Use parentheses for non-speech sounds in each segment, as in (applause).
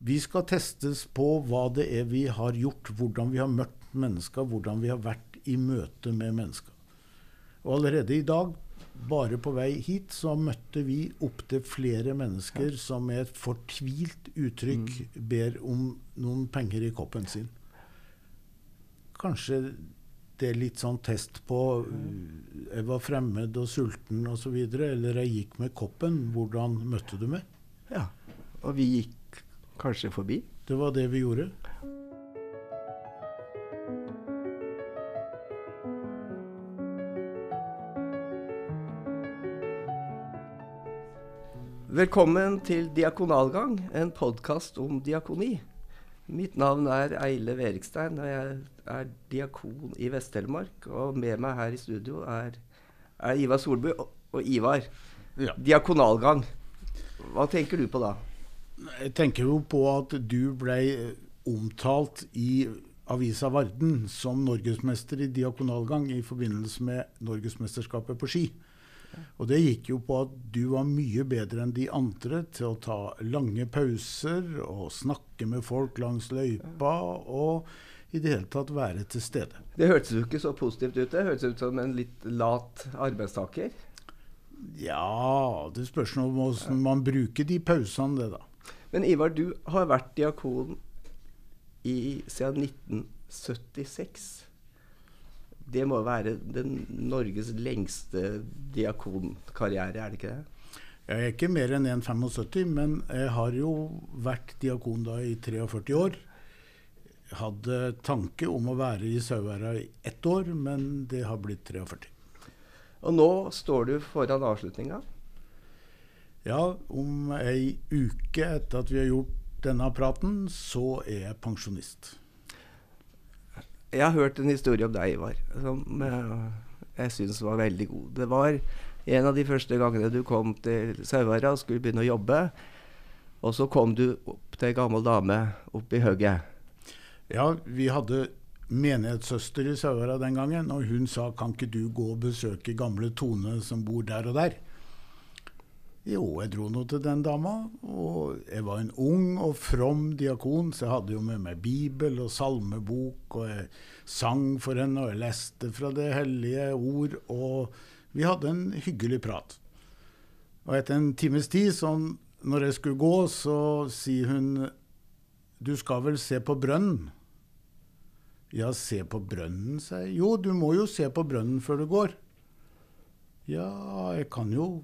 Vi skal testes på hva det er vi har gjort, hvordan vi har møtt mennesker, hvordan vi har vært i møte med mennesker. Og allerede i dag, bare på vei hit, så møtte vi opptil flere mennesker som med et fortvilt uttrykk ber om noen penger i koppen sin. Kanskje det er litt sånn test på Jeg var fremmed og sulten osv. Eller jeg gikk med koppen. Hvordan møtte du meg? Ja. Og vi gikk kanskje forbi. Det var det vi gjorde. Velkommen til Diakonalgang, en podkast om diakoni. Mitt navn er Eile Verikstein, og jeg er diakon i Vest-Telemark. Og med meg her i studio er, er Ivar Solbu og, og Ivar. Ja. Diakonalgang. Hva tenker du på da? Jeg tenker jo på at du ble omtalt i avisa Varden som norgesmester i diakonalgang i forbindelse med norgesmesterskapet på ski. Og det gikk jo på at du var mye bedre enn de andre til å ta lange pauser og snakke med folk langs løypa og i det hele tatt være til stede. Det hørtes jo ikke så positivt ut. Det hørtes ut som en litt lat arbeidstaker. Ja, det spørs nå hvordan man bruker de pausene, det, da. Men Ivar, du har vært diakon i, siden 1976. Det må være den Norges lengste diakonkarriere, er det ikke det? Jeg er ikke mer enn 1,75, men jeg har jo vært diakon da i 43 år. Hadde tanke om å være i Sauherad i ett år, men det har blitt 43. Og nå står du foran avslutninga. Ja, om ei uke etter at vi har gjort denne praten, så er jeg pensjonist. Jeg har hørt en historie om deg, Ivar, som eh, jeg syns var veldig god. Det var en av de første gangene du kom til Sauherad og skulle begynne å jobbe. Og så kom du opp til ei gammel dame oppe i hugget. Ja, vi hadde menighetssøster i Sauherad den gangen, og hun sa kan ikke du gå og besøke gamle Tone som bor der og der? Jo, jeg dro nå til den dama, og jeg var en ung og from diakon, så jeg hadde jo med meg bibel og salmebok, og jeg sang for henne, og jeg leste fra det hellige ord, og vi hadde en hyggelig prat. Og etter en times tid, sånn når jeg skulle gå, så sier hun du skal vel se på brønnen? Ja, se på brønnen, sa jeg. Jo, du må jo se på brønnen før du går. Ja, jeg kan jo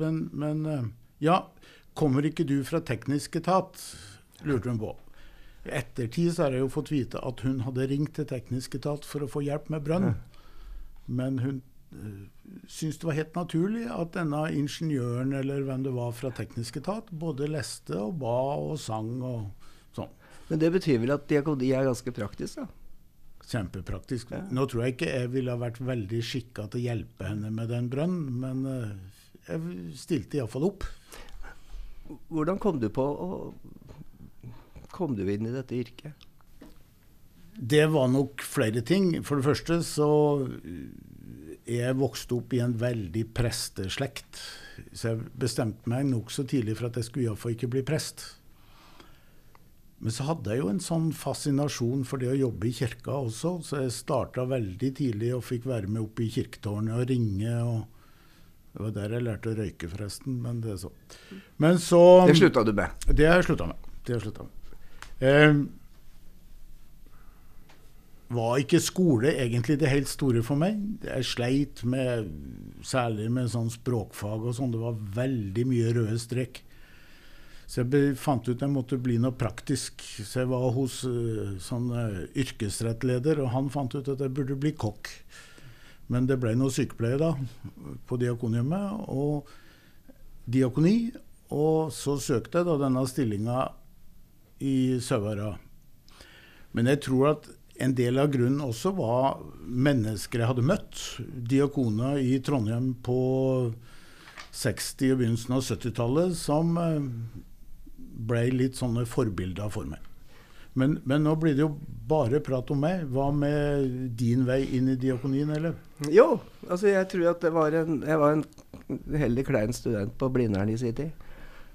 Men, men Ja, kommer ikke du fra teknisk etat? lurte hun på. I ettertid så har jeg jo fått vite at hun hadde ringt til teknisk etat for å få hjelp med brønn. Men hun uh, syntes det var helt naturlig at denne ingeniøren eller hvem det var fra teknisk etat, både leste og ba og sang og sånn. Men det betyr vel at diakoni er ganske praktisk, da? Kjempepraktisk. Ja. Nå tror jeg ikke jeg ville ha vært veldig skikka til å hjelpe henne med den brønnen, men uh, jeg stilte iallfall opp. Hvordan kom du på å Kom du inn i dette yrket? Det var nok flere ting. For det første så jeg vokst opp i en veldig presteslekt. Så jeg bestemte meg nokså tidlig for at jeg skulle iallfall ikke bli prest. Men så hadde jeg jo en sånn fascinasjon for det å jobbe i kirka også, så jeg starta veldig tidlig og fikk være med opp i kirketårnet og ringe. og Det var der jeg lærte å røyke, forresten. Men det er så. Men så Det slutta du med? Det har jeg slutta med. Det har jeg slutta med. Eh, var ikke skole egentlig det helt store for meg. Jeg sleit med, særlig med sånn språkfag og sånn. Det var veldig mye røde strek. Så jeg fant ut jeg måtte bli noe praktisk. Så jeg var hos uh, sånn uh, yrkesrettleder, og han fant ut at jeg burde bli kokk. Men det ble noe sykepleie da, på Diakonhjemmet og diakoni. Og så søkte jeg da denne stillinga i Sauherad. Men jeg tror at en del av grunnen også var mennesker jeg hadde møtt. Diakoner i Trondheim på 60- og begynnelsen av 70-tallet som ble litt sånne forbilder for meg. Men, men, nå blir det jo bare prat om meg. Hva med din vei inn i diakonien, eller? Jo, altså jeg tror at var en Jeg var en heldig klein student på Blindern i sin tid.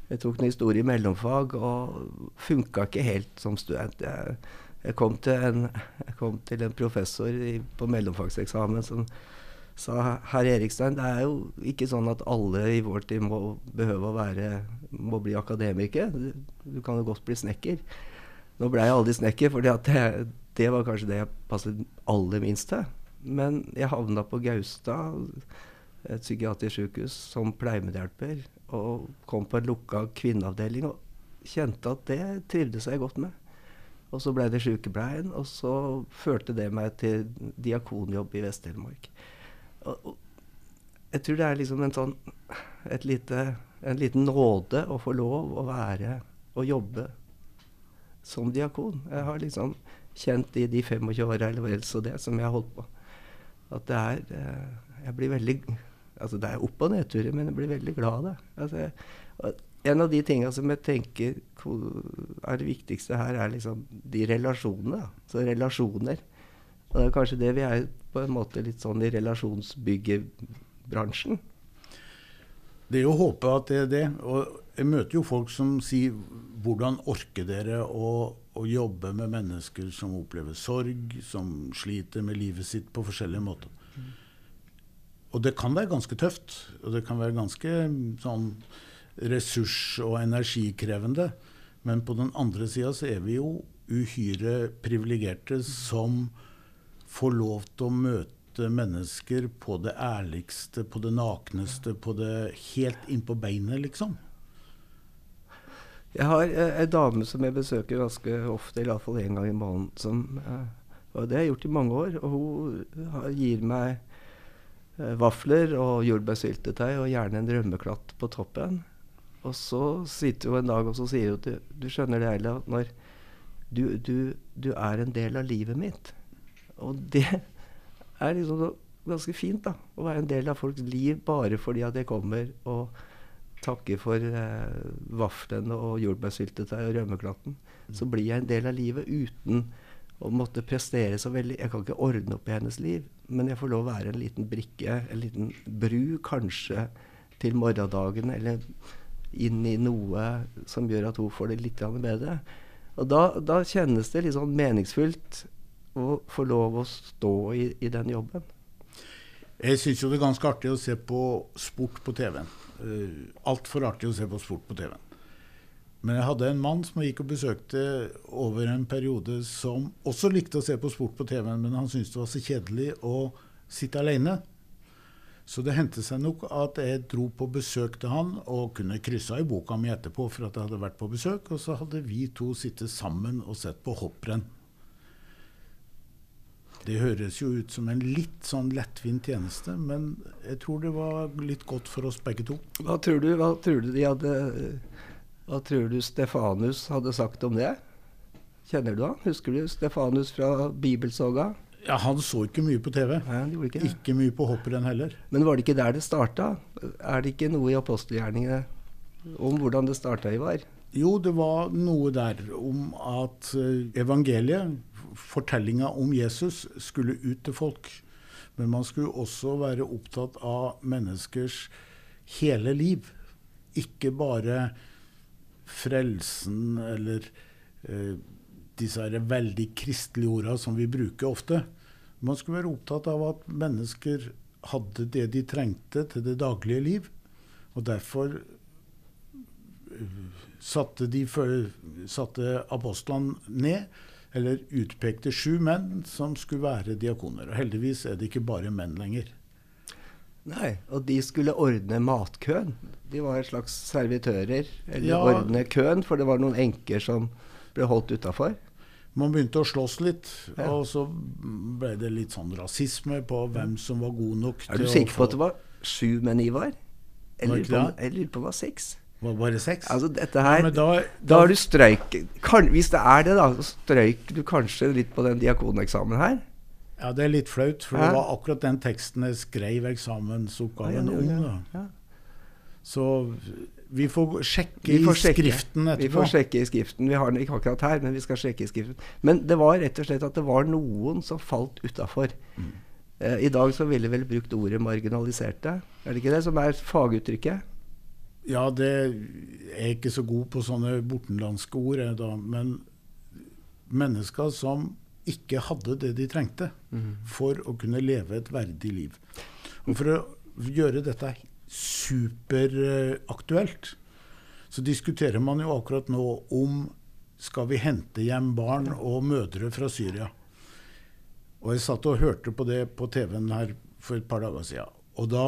Jeg tok en historie i mellomfag og funka ikke helt som student. Jeg, jeg, kom, til en, jeg kom til en professor i, på mellomfagseksamen som sa herr Erikstein, det er jo ikke sånn at alle i vår tid må behøve å være må bli akademiker. Du, du kan jo godt bli snekker. Nå ble jeg aldri snekker, for det, det var kanskje det jeg passet aller minst til. Men jeg havna på Gaustad, et psykiatrisk sykehus, som pleiemedhjelper. Og kom på en lukka kvinneavdeling og kjente at det trivdes jeg godt med. Og så ble det sykepleien, og så førte det meg til diakonjobb i Vest-Telemark. Jeg tror det er liksom en sånn lite, en liten nåde å få lov å være og jobbe som diakon. Jeg har liksom kjent i de 25 åra eller vel så det som jeg har holdt på, at det er eh, Jeg blir veldig Altså det er opp- og nedturer, men jeg blir veldig glad av det. Altså, en av de tinga som jeg tenker er det viktigste her, er liksom de relasjonene. Så relasjoner. Og det er kanskje det vi er på en måte litt sånn i relasjonsbyggebransjen. Det er jo å håpe at det er det. Og jeg møter jo folk som sier hvordan orker dere å, å, jobbe med mennesker som opplever sorg, som sliter med livet sitt på forskjellige måter. Og det kan være ganske tøft. Og det kan være ganske sånn ressurs- og energikrevende. Men på den andre sida så er vi jo uhyre privilegerte som får lov til å møte mennesker på det ærligste, på det nakneste, på det helt innpå beinet, liksom. Jeg har ei dame som jeg besøker ganske ofte, i hvert én gang i måneden. Som, eh, og det har jeg gjort i mange år. Og hun gir meg eh, vafler og jordbærsyltetøy og gjerne en rømmeklatt på toppen. Og så sitter hun en dag og så sier hun til Du skjønner det, Eila, når du, du, du er en del av livet mitt. Og det er liksom ganske fint, da. Å være en del av folks liv bare fordi at jeg kommer og takker for eh, vaflene og jordbærsyltetøy og rømmeklatten. Så blir jeg en del av livet uten å måtte prestere så veldig. Jeg kan ikke ordne opp i hennes liv, men jeg får lov å være en liten brikke, en liten bru, kanskje til morgendagen, eller inn i noe som gjør at hun får det litt bedre. Og da, da kjennes det litt sånn meningsfullt å få lov å stå i, i den jobben. Jeg syns jo det er ganske artig å se på sport på TV-en. Uh, Altfor artig å se på sport på TV-en. Men jeg hadde en mann som jeg gikk og besøkte over en periode, som også likte å se på sport på TV-en, men han syntes det var så kjedelig å sitte alene. Så det hendte seg nok at jeg dro på besøk til han og kunne kryssa i boka mi etterpå for at jeg hadde vært på besøk, og så hadde vi to sittet sammen og sett på hopprenn. Det høres jo ut som en litt sånn lettvint tjeneste, men jeg tror det var litt godt for oss begge to. Hva tror du, hva tror du de hadde Hva tror du Stefanus hadde sagt om det? Kjenner du han? Husker du Stefanus fra Bibelsoga? Ja, Han så ikke mye på TV. Nei, han ikke, det. ikke mye på hopprenn heller. Men var det ikke der det starta? Er det ikke noe i apostelgjerningene om hvordan det starta, Ivar? Jo, det var noe der om at eh, evangeliet fortellinga om Jesus skulle ut til folk. Men man skulle også være opptatt av menneskers hele liv. Ikke bare frelsen eller eh, disse her veldig kristelige orda som vi bruker ofte. Man skulle være opptatt av at mennesker hadde det de trengte til det daglige liv. Og derfor eh, satte, de, satte apostlene ned eller utpekte sju menn som skulle være diakoner. Og heldigvis er det ikke bare menn lenger. Nei, og de skulle ordne matkøen. De var slags servitører. Eller ja, ordne køen, for det var noen enker som ble holdt utafor. Man begynte å slåss litt, ja. og så ble det litt sånn rasisme på hvem som var god nok Er du sikker på at det var sju menn, Ivar? Eller lurer på det var seks? Var bare seks? Altså dette her, ja, da, da, da, har du strøyk kan, Hvis det er det, da, så strøyk du kanskje litt på den diakoneksamen her? Ja, det er litt flaut, for det var akkurat den teksten jeg skrev eksamensoppgaven om. Ja, ja, så vi får sjekke vi får i sjekke. skriften etterpå. Vi får sjekke i skriften. Vi har den ikke akkurat her, men vi skal sjekke i skriften. Men det var rett og slett at det var noen som falt utafor. Mm. Eh, I dag så ville vel brukt ordet 'marginaliserte'. Er det ikke det som er faguttrykket? Ja, det jeg er ikke så god på sånne bortenlandske ord, da. Men mennesker som ikke hadde det de trengte for å kunne leve et verdig liv. Og for å gjøre dette superaktuelt, så diskuterer man jo akkurat nå om skal vi hente hjem barn og mødre fra Syria. Og jeg satt og hørte på det på TV-en her for et par dager siden. Og da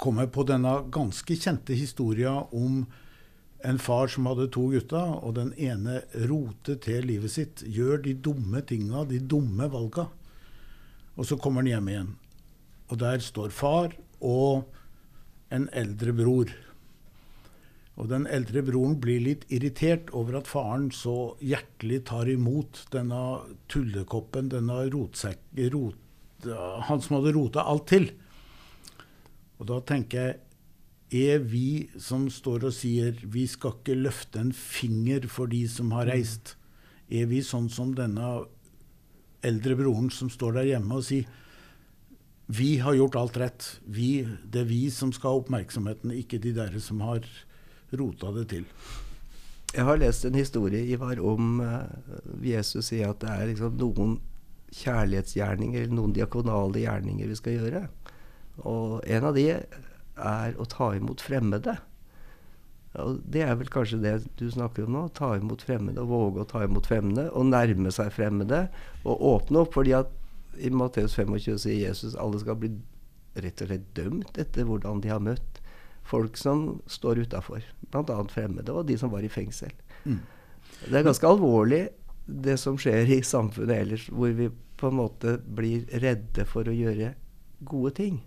kom jeg på denne ganske kjente historia om en far som hadde to gutter, og den ene roter til livet sitt. Gjør de dumme tinga, de dumme valga. Og så kommer han hjem igjen. Og der står far og en eldre bror. Og den eldre broren blir litt irritert over at faren så hjertelig tar imot denne tullekoppen, denne rotsekk... Rot, han som hadde rota alt til. Og da tenker jeg er vi som står og sier vi skal ikke løfte en finger for de som har reist, er vi sånn som denne eldre broren som står der hjemme og sier vi har gjort alt rett. Vi, det er vi som skal ha oppmerksomheten, ikke de der som har rota det til. Jeg har lest en historie Ivar, om uh, Jesus sier at det er liksom noen kjærlighetsgjerninger eller noen diakonale gjerninger vi skal gjøre. Og en av de er å ta imot fremmede. Og det er vel kanskje det du snakker om nå. Ta imot fremmede, og våge å ta imot fremmede. Og nærme seg fremmede. Og åpne opp. fordi at i Matteus 25 sier Jesus alle skal bli rett og slett dømt etter hvordan de har møtt folk som står utafor. Bl.a. fremmede, og de som var i fengsel. Mm. Det er ganske alvorlig det som skjer i samfunnet ellers, hvor vi på en måte blir redde for å gjøre gode ting.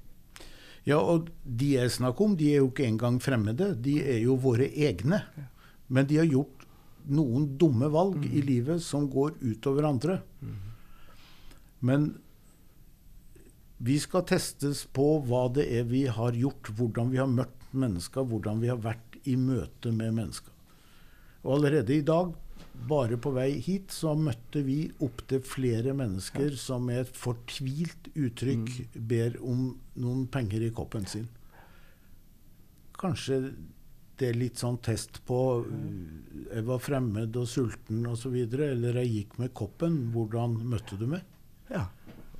Ja, og de jeg snakker om, de er jo ikke engang fremmede. De er jo våre egne. Men de har gjort noen dumme valg mm. i livet som går utover andre. Mm. Men vi skal testes på hva det er vi har gjort, hvordan vi har møtt mennesker, hvordan vi har vært i møte med mennesker. Og allerede i dag bare på vei hit så møtte vi opptil flere mennesker som med et fortvilt uttrykk mm. ber om noen penger i koppen sin. Kanskje det er litt sånn test på Jeg var fremmed og sulten osv. Eller jeg gikk med koppen. Hvordan møtte du meg? Ja,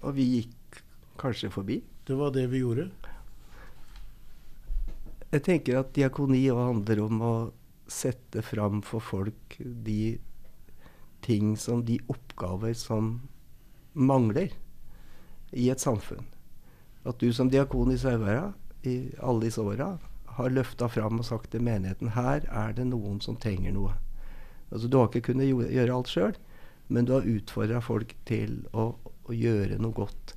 og vi gikk kanskje forbi. Det var det vi gjorde. Jeg tenker at diakoni handler om å sette fram for folk de ting som de oppgaver som mangler i et samfunn. At du som diakon i Sauherad i alle disse åra har løfta fram og sagt til menigheten her er det noen som trenger noe. Altså Du har ikke kunnet gjøre alt sjøl, men du har utfordra folk til å, å, gjøre noe godt.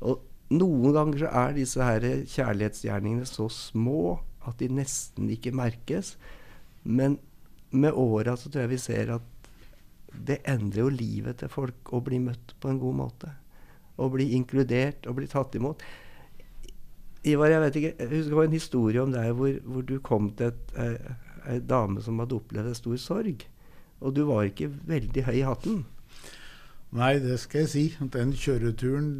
Og noen ganger så er disse her kjærlighetsgjerningene så små at de nesten ikke merkes. Men med åra så tror jeg vi ser at det endrer jo livet til folk å bli møtt på en god måte. Å bli inkludert og bli tatt imot. Ivar, jeg vet ikke, jeg husker det var en historie om deg hvor, hvor du kom til ei dame som hadde opplevd en stor sorg. Og du var ikke veldig høy i hatten. Nei, det skal jeg si. Den kjøreturen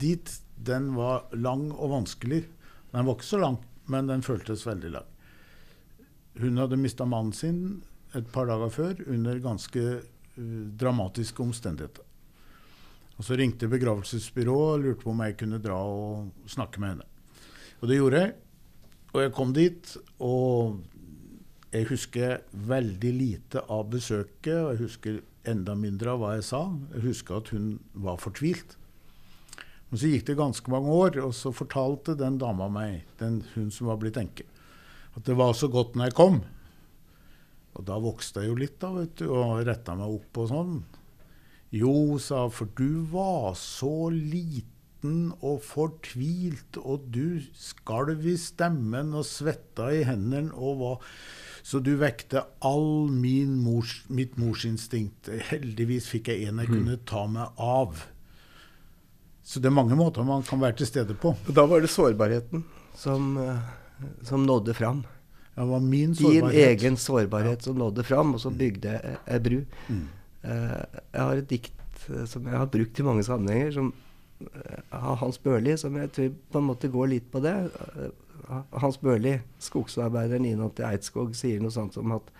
dit, den var lang og vanskelig. Den var ikke så lang, men den føltes veldig lang. Hun hadde mista mannen sin et par dager før under ganske uh, dramatiske omstendigheter. Og Så ringte begravelsesbyrået og lurte på om jeg kunne dra og snakke med henne. Og det gjorde jeg. Og jeg kom dit, og jeg husker veldig lite av besøket. Og jeg husker enda mindre av hva jeg sa. Jeg husker at hun var fortvilt. Men så gikk det ganske mange år, og så fortalte den dama meg, den, hun som var blitt enke, at det var så godt når jeg kom. Og da vokste jeg jo litt, da, vet du, og retta meg opp og sånn. Jo, sa for du var så liten og fortvilt, og du skalv i stemmen og svetta i hendene og var Så du vekte all min mors, mitt morsinstinkt. Heldigvis fikk jeg en jeg kunne ta meg av. Så det er mange måter man kan være til stede på. Da var det sårbarheten som, eh, som nådde fram. Det var min sårbarhet. Din egen sårbarhet som nådde fram, og så bygde jeg ei bru. Mm. Uh, jeg har et dikt uh, som jeg har brukt i mange sammenhenger, som uh, av Hans Børli, som jeg tror på en måte går litt på det. Hans Børli, skogsarbeideren innad til Eidskog, sier noe sånt som at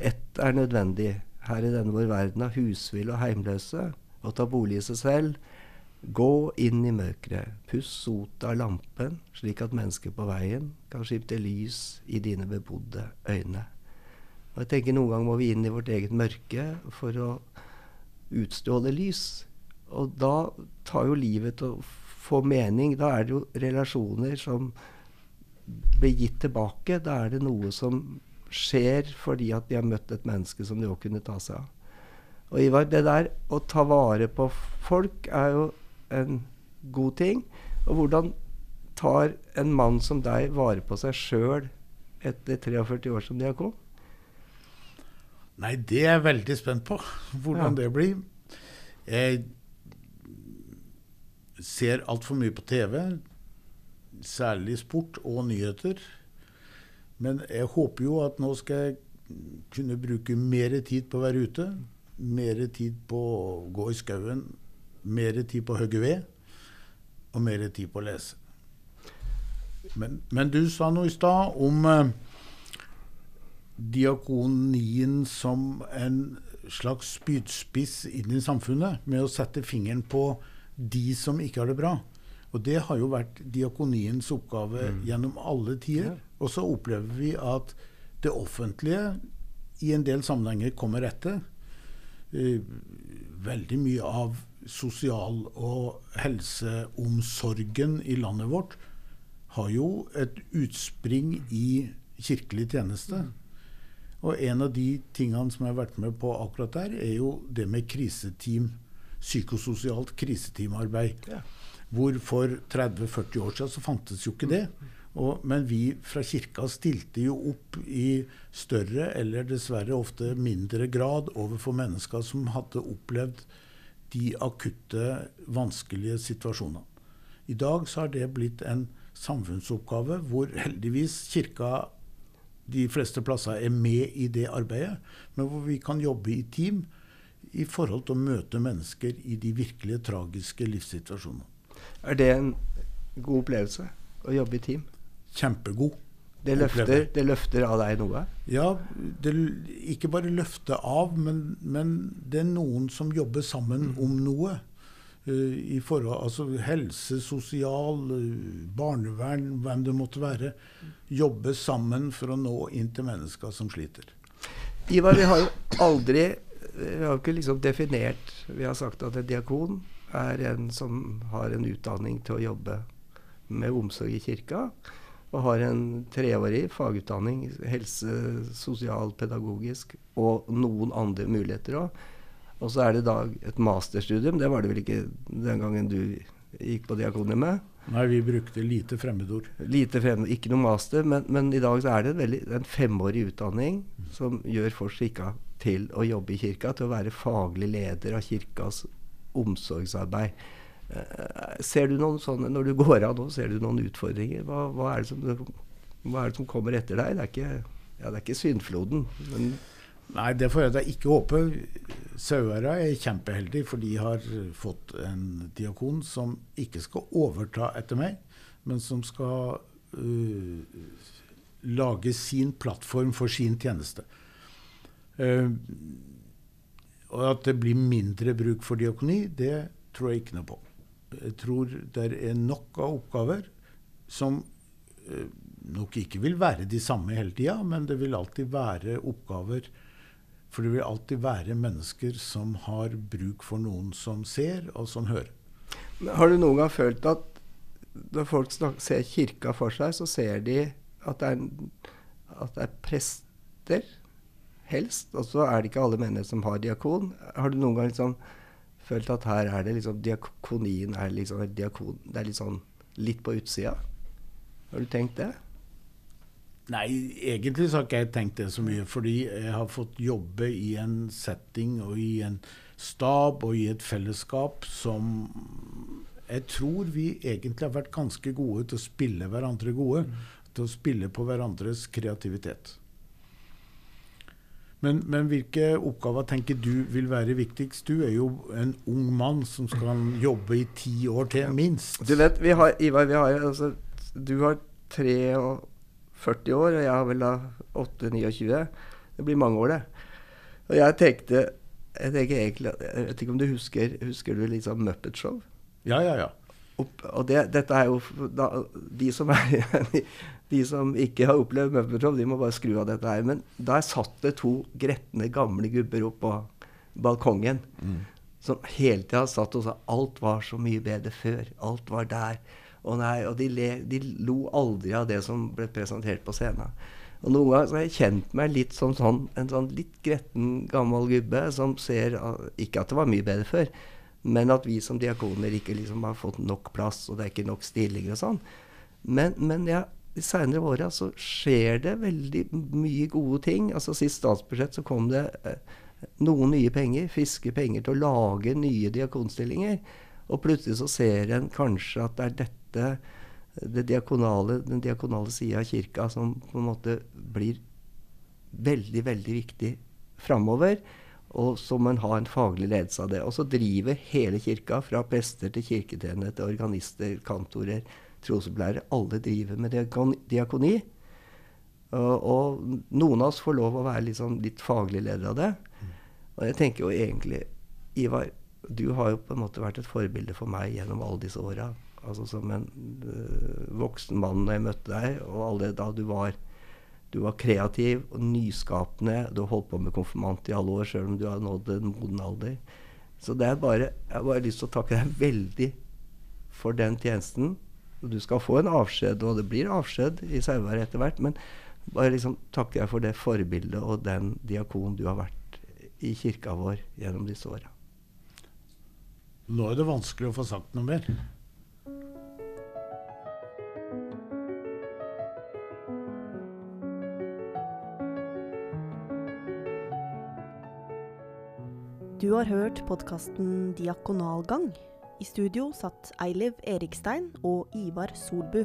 ett er nødvendig her i denne vår verden av husville og heimløse, å ta bolig i seg selv. Gå inn i mørket, puss sotet av lampen, slik at mennesker på veien kan skifte lys i dine bebodde øyne. Og jeg tenker Noen ganger må vi inn i vårt eget mørke for å utstråle lys. Og da tar jo livet til å få mening. Da er det jo relasjoner som blir gitt tilbake. Da er det noe som skjer fordi at de har møtt et menneske som de òg kunne ta seg av. Og Ivar, det der å ta vare på folk er jo en god ting. Og hvordan tar en mann som deg vare på seg sjøl etter 43 år som diakon? Nei, det er jeg veldig spent på. Hvordan ja. det blir. Jeg ser altfor mye på TV, særlig sport og nyheter. Men jeg håper jo at nå skal jeg kunne bruke mer tid på å være ute. Mer tid på å gå i skauen. Mer tid på å hogge ved. Og mer tid på å lese. Men, men du sa noe i stad om eh, diakonien som en slags spydspiss inn i samfunnet, med å sette fingeren på de som ikke har det bra. Og det har jo vært diakoniens oppgave mm. gjennom alle tider. Og så opplever vi at det offentlige i en del sammenhenger kommer etter. Uh, veldig mye av sosial- og helseomsorgen i landet vårt har jo et utspring i kirkelig tjeneste. Og en av de tingene som jeg har vært med på akkurat der, er jo det med kriseteam psykososialt kriseteamarbeid. Ja. Hvor for 30-40 år siden så fantes jo ikke det. Og, men vi fra kirka stilte jo opp i større, eller dessverre ofte mindre grad, overfor mennesker som hadde opplevd de akutte, vanskelige situasjonene. I dag så har det blitt en samfunnsoppgave hvor heldigvis kirka de fleste plasser er med i det arbeidet, men hvor vi kan jobbe i team i forhold til å møte mennesker i de virkelige tragiske livssituasjonene. Er det en god opplevelse å jobbe i team? Kjempegod. Det løfter, det løfter av deg noe? Ja, det, ikke bare løfte av, men, men, det er noen som jobber sammen mm. om noe. Uh, i forhold, altså Helse, sosial, uh, barnevern, hvem det måtte være. Jobbe sammen for å nå inn til mennesker som sliter. Ivar, vi har jo aldri vi har ikke liksom definert Vi har sagt at en diakon er en som har en utdanning til å jobbe med omsorg i kirka. Og har en treårig fagutdanning, helse, sosial, pedagogisk, og noen andre muligheter òg. Og så er det da et masterstudium. Det var det vel ikke den gangen du gikk på diakoniet? Nei, vi brukte lite fremmedord. Lite fremmedord, Ikke noe master, men, men, i dag så er det en, veldig, en femårig utdanning som gjør folk skikka til å jobbe i kirka, til å være faglig leder av kirkas omsorgsarbeid. Uh, ser du noen sånne, Når du går av nå, ser du noen utfordringer? Hva, hva, er, som, hva er det som kommer etter deg? Det er ikke, ja, det er ikke syndfloden. men Nei, det får jeg da ikke håpe. Sauherad er kjempeheldig, for de har fått en diakon som ikke skal overta etter meg, men som skal uh, lage sin plattform for sin tjeneste. Uh, og at det blir mindre bruk for diakoni, det tror jeg ikke noe på. Jeg tror det er nok av oppgaver som uh, nok ikke vil være de samme hele tida, men det vil alltid være oppgaver for det vil alltid være mennesker som har bruk for noen som ser, og som hører. Har du noen gang følt at når folk ser kirka for seg, så ser de at det er, at det er prester, helst, og så er det ikke alle menigheter som har diakon. Har du noen gang liksom følt at her er det liksom diakonien er liksom diakon, Det er litt sånn litt på utsida? Har du tenkt det? Nei, egentlig så har ikke jeg tenkt det så mye. Fordi jeg har fått jobbe i en setting og i en stab og i et fellesskap som jeg tror vi egentlig har vært ganske gode til å spille hverandre gode. Mm. Til å spille på hverandres kreativitet. Men, men, hvilke oppgaver tenker du vil være viktigst? Du er jo en ung mann som skal jobbe i ti år til, minst. Du vet, vi har, Ivar, vi har, altså, du har 43 år, og jeg har vel da 8-29. Det blir mange år, det. Og jeg tenkte jeg tenker egentlig, jeg vet ikke om du husker Husker du sånn Muppet Show? Ja, ja, ja. Og, og det, dette er jo da, de, som er, (laughs) de, som ikke har opplevd Muppet Show, de må bare skru av dette her. Men der satt det to gretne, gamle gubber opp på balkongen. Mm. Som hele tida satt og sa alt var så mye bedre før. Alt var der. Og, nei, og de, le, de lo aldri av det som ble presentert på scenen. Og noen ganger har jeg kjent meg litt som sånn, en sånn litt gretten gammel gubbe som ser Ikke at det var mye bedre før, men at vi som diakoner ikke liksom har fått nok plass, og det er ikke nok stillinger og sånn. Men, men ja, de seinere åra så skjer det veldig mye gode ting. Altså Sist statsbudsjett så kom det eh, noen nye penger, friske penger, til å lage nye diakonstillinger. Og plutselig så ser en kanskje at det er dette det diakonale, den diakonale sida av kirka som på en måte blir veldig, veldig viktig framover. Og så må en ha en faglig ledelse av det. Og så driver hele kirka, fra prester til kirketjenere til organister, kantorer, trosopplærer, alle driver med diakoni. Og, noen av oss får lov å være litt, sånn, litt faglig leder av det. Og jeg tenker jo egentlig Ivar, du har jo på en måte vært et forbilde for meg gjennom alle disse åra altså som en øh, voksen mann da jeg møtte deg, og alle da du var du var kreativ og nyskapende. Du har holdt på med konfirmant i alle år, sjøl om du har nådd en moden alder. Så det er bare, jeg har bare lyst til å takke deg veldig for den tjenesten. Du skal få en avskjed, og det blir avskjed i Sauherad etter hvert. Men bare liksom takker jeg for det forbildet og den diakon du har vært i kirka vår gjennom disse åra. Nå er det vanskelig å få sagt noe mer. Du har hørt podkasten Diakonalgang. I studio satt Eiliv Erikstein og Ivar Solbu.